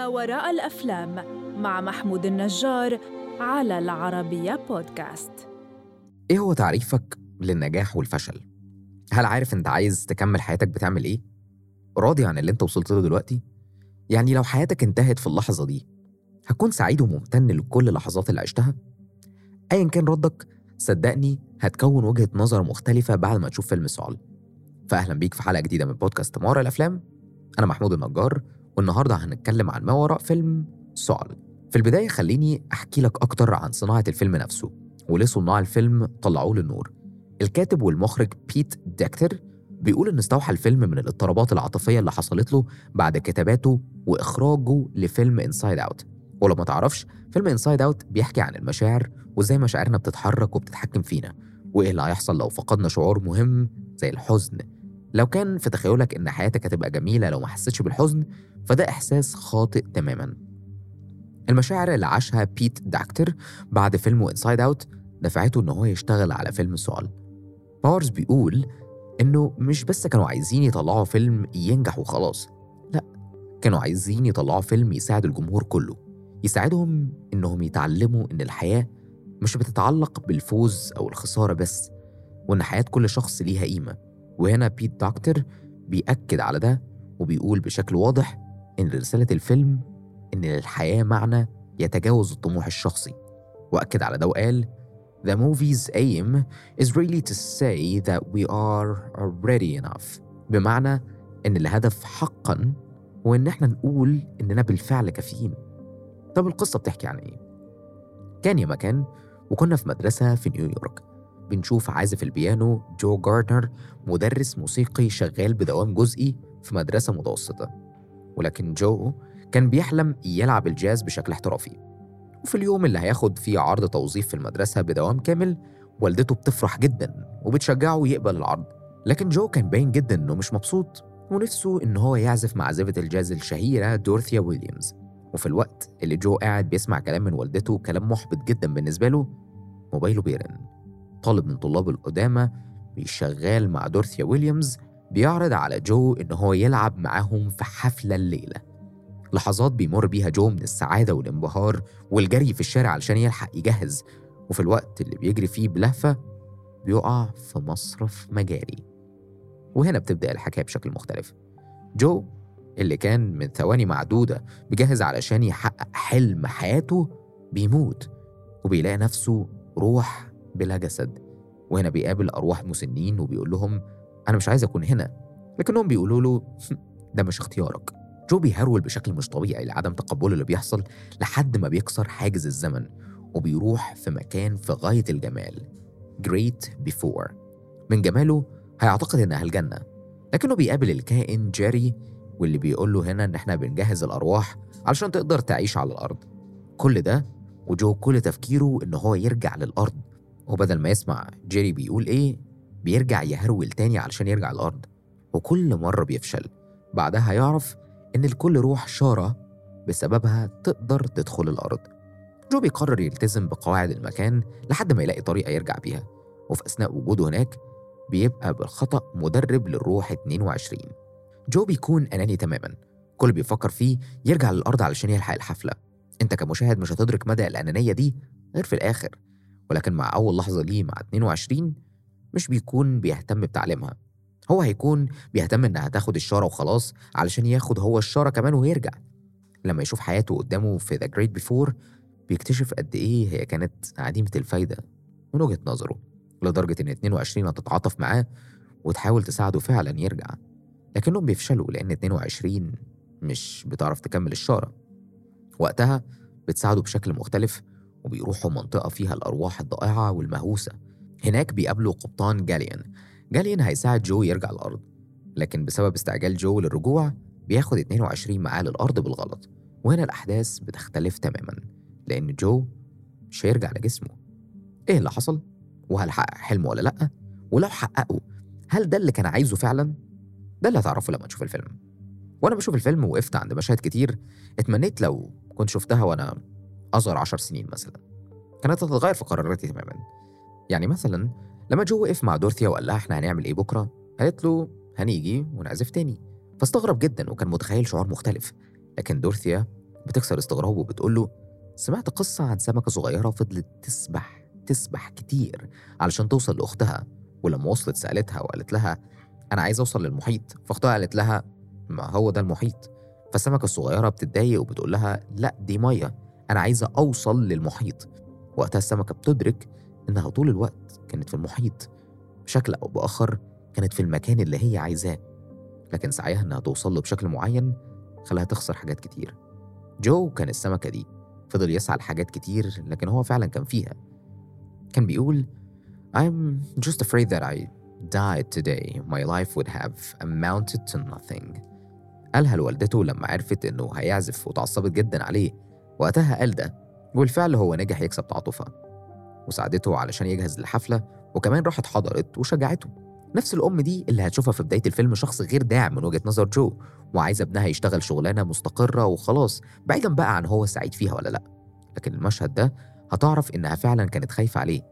ما وراء الأفلام مع محمود النجار على العربية بودكاست إيه هو تعريفك للنجاح والفشل؟ هل عارف أنت عايز تكمل حياتك بتعمل إيه؟ راضي عن اللي أنت وصلت له دلوقتي؟ يعني لو حياتك انتهت في اللحظة دي هتكون سعيد وممتن لكل اللحظات اللي عشتها؟ أيا كان ردك صدقني هتكون وجهة نظر مختلفة بعد ما تشوف فيلم سؤال فأهلا بيك في حلقة جديدة من بودكاست ما وراء الأفلام أنا محمود النجار والنهاردة هنتكلم عن ما وراء فيلم Soul. في البداية خليني أحكي لك أكتر عن صناعة الفيلم نفسه وليه صناع الفيلم طلعوه للنور. الكاتب والمخرج بيت دوكتر بيقول إن استوحى الفيلم من الاضطرابات العاطفية اللي حصلت له بعد كتاباته وإخراجه لفيلم Inside Out ولو ما تعرفش فيلم Inside Out بيحكي عن المشاعر وإزاي مشاعرنا بتتحرك وبتتحكم فينا وإيه اللي هيحصل لو فقدنا شعور مهم زي الحزن لو كان في تخيلك إن حياتك هتبقى جميلة لو ما حسيتش بالحزن فده إحساس خاطئ تماما. المشاعر اللي عاشها بيت دوكتر بعد فيلمه Inside Out دفعته إن هو يشتغل على فيلم Soul. باورز بيقول إنه مش بس كانوا عايزين يطلعوا فيلم ينجح وخلاص لأ كانوا عايزين يطلعوا فيلم يساعد الجمهور كله يساعدهم إنهم يتعلموا إن الحياة مش بتتعلق بالفوز أو الخسارة بس وإن حياة كل شخص ليها قيمة. وهنا بيت دكتور بيأكد على ده وبيقول بشكل واضح إن رسالة الفيلم إن للحياة معنى يتجاوز الطموح الشخصي. وأكد على ده وقال The movie's aim is really to say that we are already enough. بمعنى إن الهدف حقا هو إن إحنا نقول إننا بالفعل كافيين. طب القصة بتحكي عن إيه؟ كان يا مكان وكنا في مدرسة في نيويورك. بنشوف عازف البيانو جو جاردنر مدرس موسيقي شغال بدوام جزئي في مدرسة متوسطة. ولكن جو كان بيحلم يلعب الجاز بشكل احترافي. وفي اليوم اللي هياخد فيه عرض توظيف في المدرسة بدوام كامل والدته بتفرح جدا وبتشجعه يقبل العرض. لكن جو كان باين جدا إنه مش مبسوط ونفسه إن هو يعزف مع عازفة الجاز الشهيرة دورثيا ويليامز. وفي الوقت اللي جو قاعد بيسمع كلام من والدته كلام محبط جدا بالنسبة له موبايله بيرن. طالب من طلاب القدامى بيشتغل مع دورثيا ويليامز بيعرض على جو إن هو يلعب معاهم في حفلة الليلة. لحظات بيمر بيها جو من السعادة والانبهار والجري في الشارع علشان يلحق يجهز وفي الوقت اللي بيجري فيه بلهفة بيقع في مصرف مجاري. وهنا بتبدأ الحكاية بشكل مختلف. جو اللي كان من ثواني معدودة بيجهز علشان يحقق حلم حياته بيموت وبيلاقي نفسه روح بلا جسد. وهنا بيقابل أرواح مسنين وبيقول لهم أنا مش عايز أكون هنا. لكنهم بيقولوا له ده مش اختيارك. جو بيهرول بشكل مش طبيعي لعدم تقبله اللي بيحصل لحد ما بيكسر حاجز الزمن وبيروح في مكان في غاية الجمال Great Before. من جماله هيعتقد إنها الجنة لكنه بيقابل الكائن جيري واللي بيقول له هنا إن إحنا بنجهز الأرواح علشان تقدر تعيش على الأرض. كل ده وجو كل تفكيره إن هو يرجع للأرض وبدل ما يسمع جيري بيقول إيه بيرجع يهرول تاني علشان يرجع الأرض. وكل مرة بيفشل. بعدها يعرف إن لكل روح شارة بسببها تقدر تدخل الأرض. جو بيقرر يلتزم بقواعد المكان لحد ما يلاقي طريقة يرجع بيها. وفي أثناء وجوده هناك بيبقى بالخطأ مدرب للروح 22 جو بيكون أناني تماما. كل بيفكر فيه يرجع للأرض علشان يلحق الحفلة. أنت كمشاهد مش هتدرك مدى الأنانية دي غير في الآخر. ولكن مع أول لحظة ليه مع 22 مش بيكون بيهتم بتعليمها. هو هيكون بيهتم إنها تاخد الشارة وخلاص علشان ياخد هو الشارة كمان ويرجع. لما يشوف حياته قدامه في ذا جريت بيفور بيكتشف قد إيه هي كانت عديمة الفايدة من وجهة نظره لدرجة إن 22 هتتعاطف معاه وتحاول تساعده فعلا يرجع. لكنهم بيفشلوا لأن 22 مش بتعرف تكمل الشارة. وقتها بتساعده بشكل مختلف وبيروحوا منطقة فيها الأرواح الضائعة والمهووسة هناك بيقابلوا قبطان جاليان جاليان هيساعد جو يرجع الأرض لكن بسبب استعجال جو للرجوع بياخد 22 معاه للأرض بالغلط وهنا الأحداث بتختلف تماما لأن جو مش هيرجع لجسمه إيه اللي حصل؟ وهل حقق حلمه ولا لأ؟ ولو حققه هل ده اللي كان عايزه فعلا؟ ده اللي هتعرفه لما تشوف الفيلم وأنا بشوف الفيلم وقفت عند مشاهد كتير اتمنيت لو كنت شفتها وأنا أصغر عشر سنين مثلا. كانت هتتغير في قراراتي تماما. يعني مثلا لما جو وقف مع دورثيا وقال لها إحنا هنعمل إيه بكرة قالت له هنيجي ونعزف تاني. فاستغرب جدا وكان متخيل شعور مختلف. لكن دورثيا بتكسر استغرابه وبتقول له سمعت قصة عن سمكة صغيرة فضلت تسبح تسبح كتير علشان توصل لأختها. ولما وصلت سألتها وقالت لها أنا عايز أوصل للمحيط. فأختها قالت لها ما هو ده المحيط. فالسمكة الصغيرة بتتضايق وبتقول لها لا دي مية. أنا عايزة أوصل للمحيط. وقتها السمكة بتدرك إنها طول الوقت كانت في المحيط. بشكل أو بآخر كانت في المكان اللي هي عايزاه. لكن سعيها إنها توصل له بشكل معين خلاها تخسر حاجات كتير. جو كان السمكة دي فضل يسعى لحاجات كتير لكن هو فعلا كان فيها. كان بيقول I'm just afraid that I died today. My life would have amounted to nothing. قالها لوالدته لما عرفت إنه هيعزف وتعصبت جدا عليه. وقتها قال ده والفعل هو نجح يكسب تعاطفها وساعدته علشان يجهز للحفلة وكمان راحت حضرت وشجعته. نفس الأم دي اللي هتشوفها في بداية الفيلم شخص غير داعم من وجهة نظر جو وعايزة ابنها يشتغل شغلانة مستقرة وخلاص بعيدا بقى عن هو سعيد فيها ولا لأ. لكن المشهد ده هتعرف إنها فعلا كانت خايفة عليه.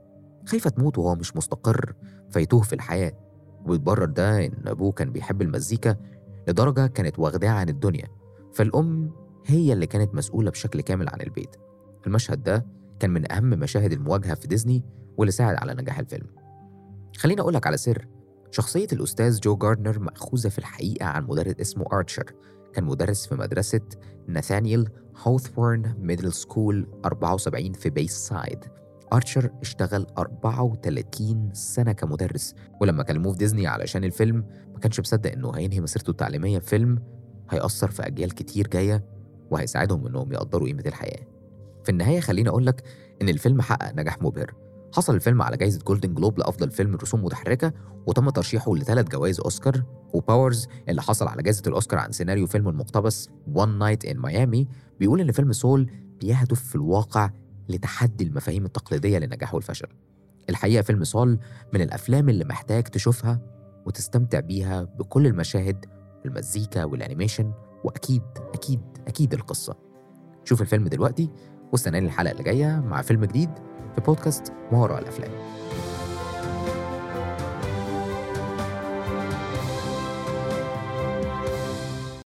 خايفة تموت وهو مش مستقر فيتوه في الحياة. وبتبرر ده إن أبوه كان بيحب المزيكا لدرجة كانت واخداه عن الدنيا. فالأم هي اللي كانت مسؤولة بشكل كامل عن البيت. المشهد ده كان من أهم مشاهد المواجهة في ديزني واللي ساعد على نجاح الفيلم. خليني أقولك على سر. شخصية الأستاذ جو جاردنر مأخوذة في الحقيقة عن مدرس اسمه أرتشر. كان مدرس في مدرسة ناثانيال هوثورن Middle School 74 في Bayside أرتشر اشتغل 34 سنة كمدرس ولما كلموه في ديزني علشان الفيلم ما كانش مصدق إنه هينهي مسيرته التعليمية بفيلم هيأثر في أجيال كتير جاية وهيساعدهم إنهم يقدروا قيمة الحياة. في النهاية خليني أقول لك إن الفيلم حقق نجاح مبهر. حصل الفيلم على جائزة جولدن جلوب لأفضل فيلم رسوم متحركة وتم ترشيحه لثلاث جوائز أوسكار وباورز اللي حصل على جائزة الأوسكار عن سيناريو فيلم المقتبس One Night in Miami. بيقول إن فيلم Soul بيهدف في الواقع لتحدي المفاهيم التقليدية للنجاح والفشل الحقيقة فيلم سول من الأفلام اللي محتاج تشوفها وتستمتع بيها بكل المشاهد والمزيكا والأنيميشن وأكيد أكيد أكيد القصة. شوف الفيلم دلوقتي واستناني الحلقة اللي جاية مع فيلم جديد في بودكاست ما وراء الأفلام.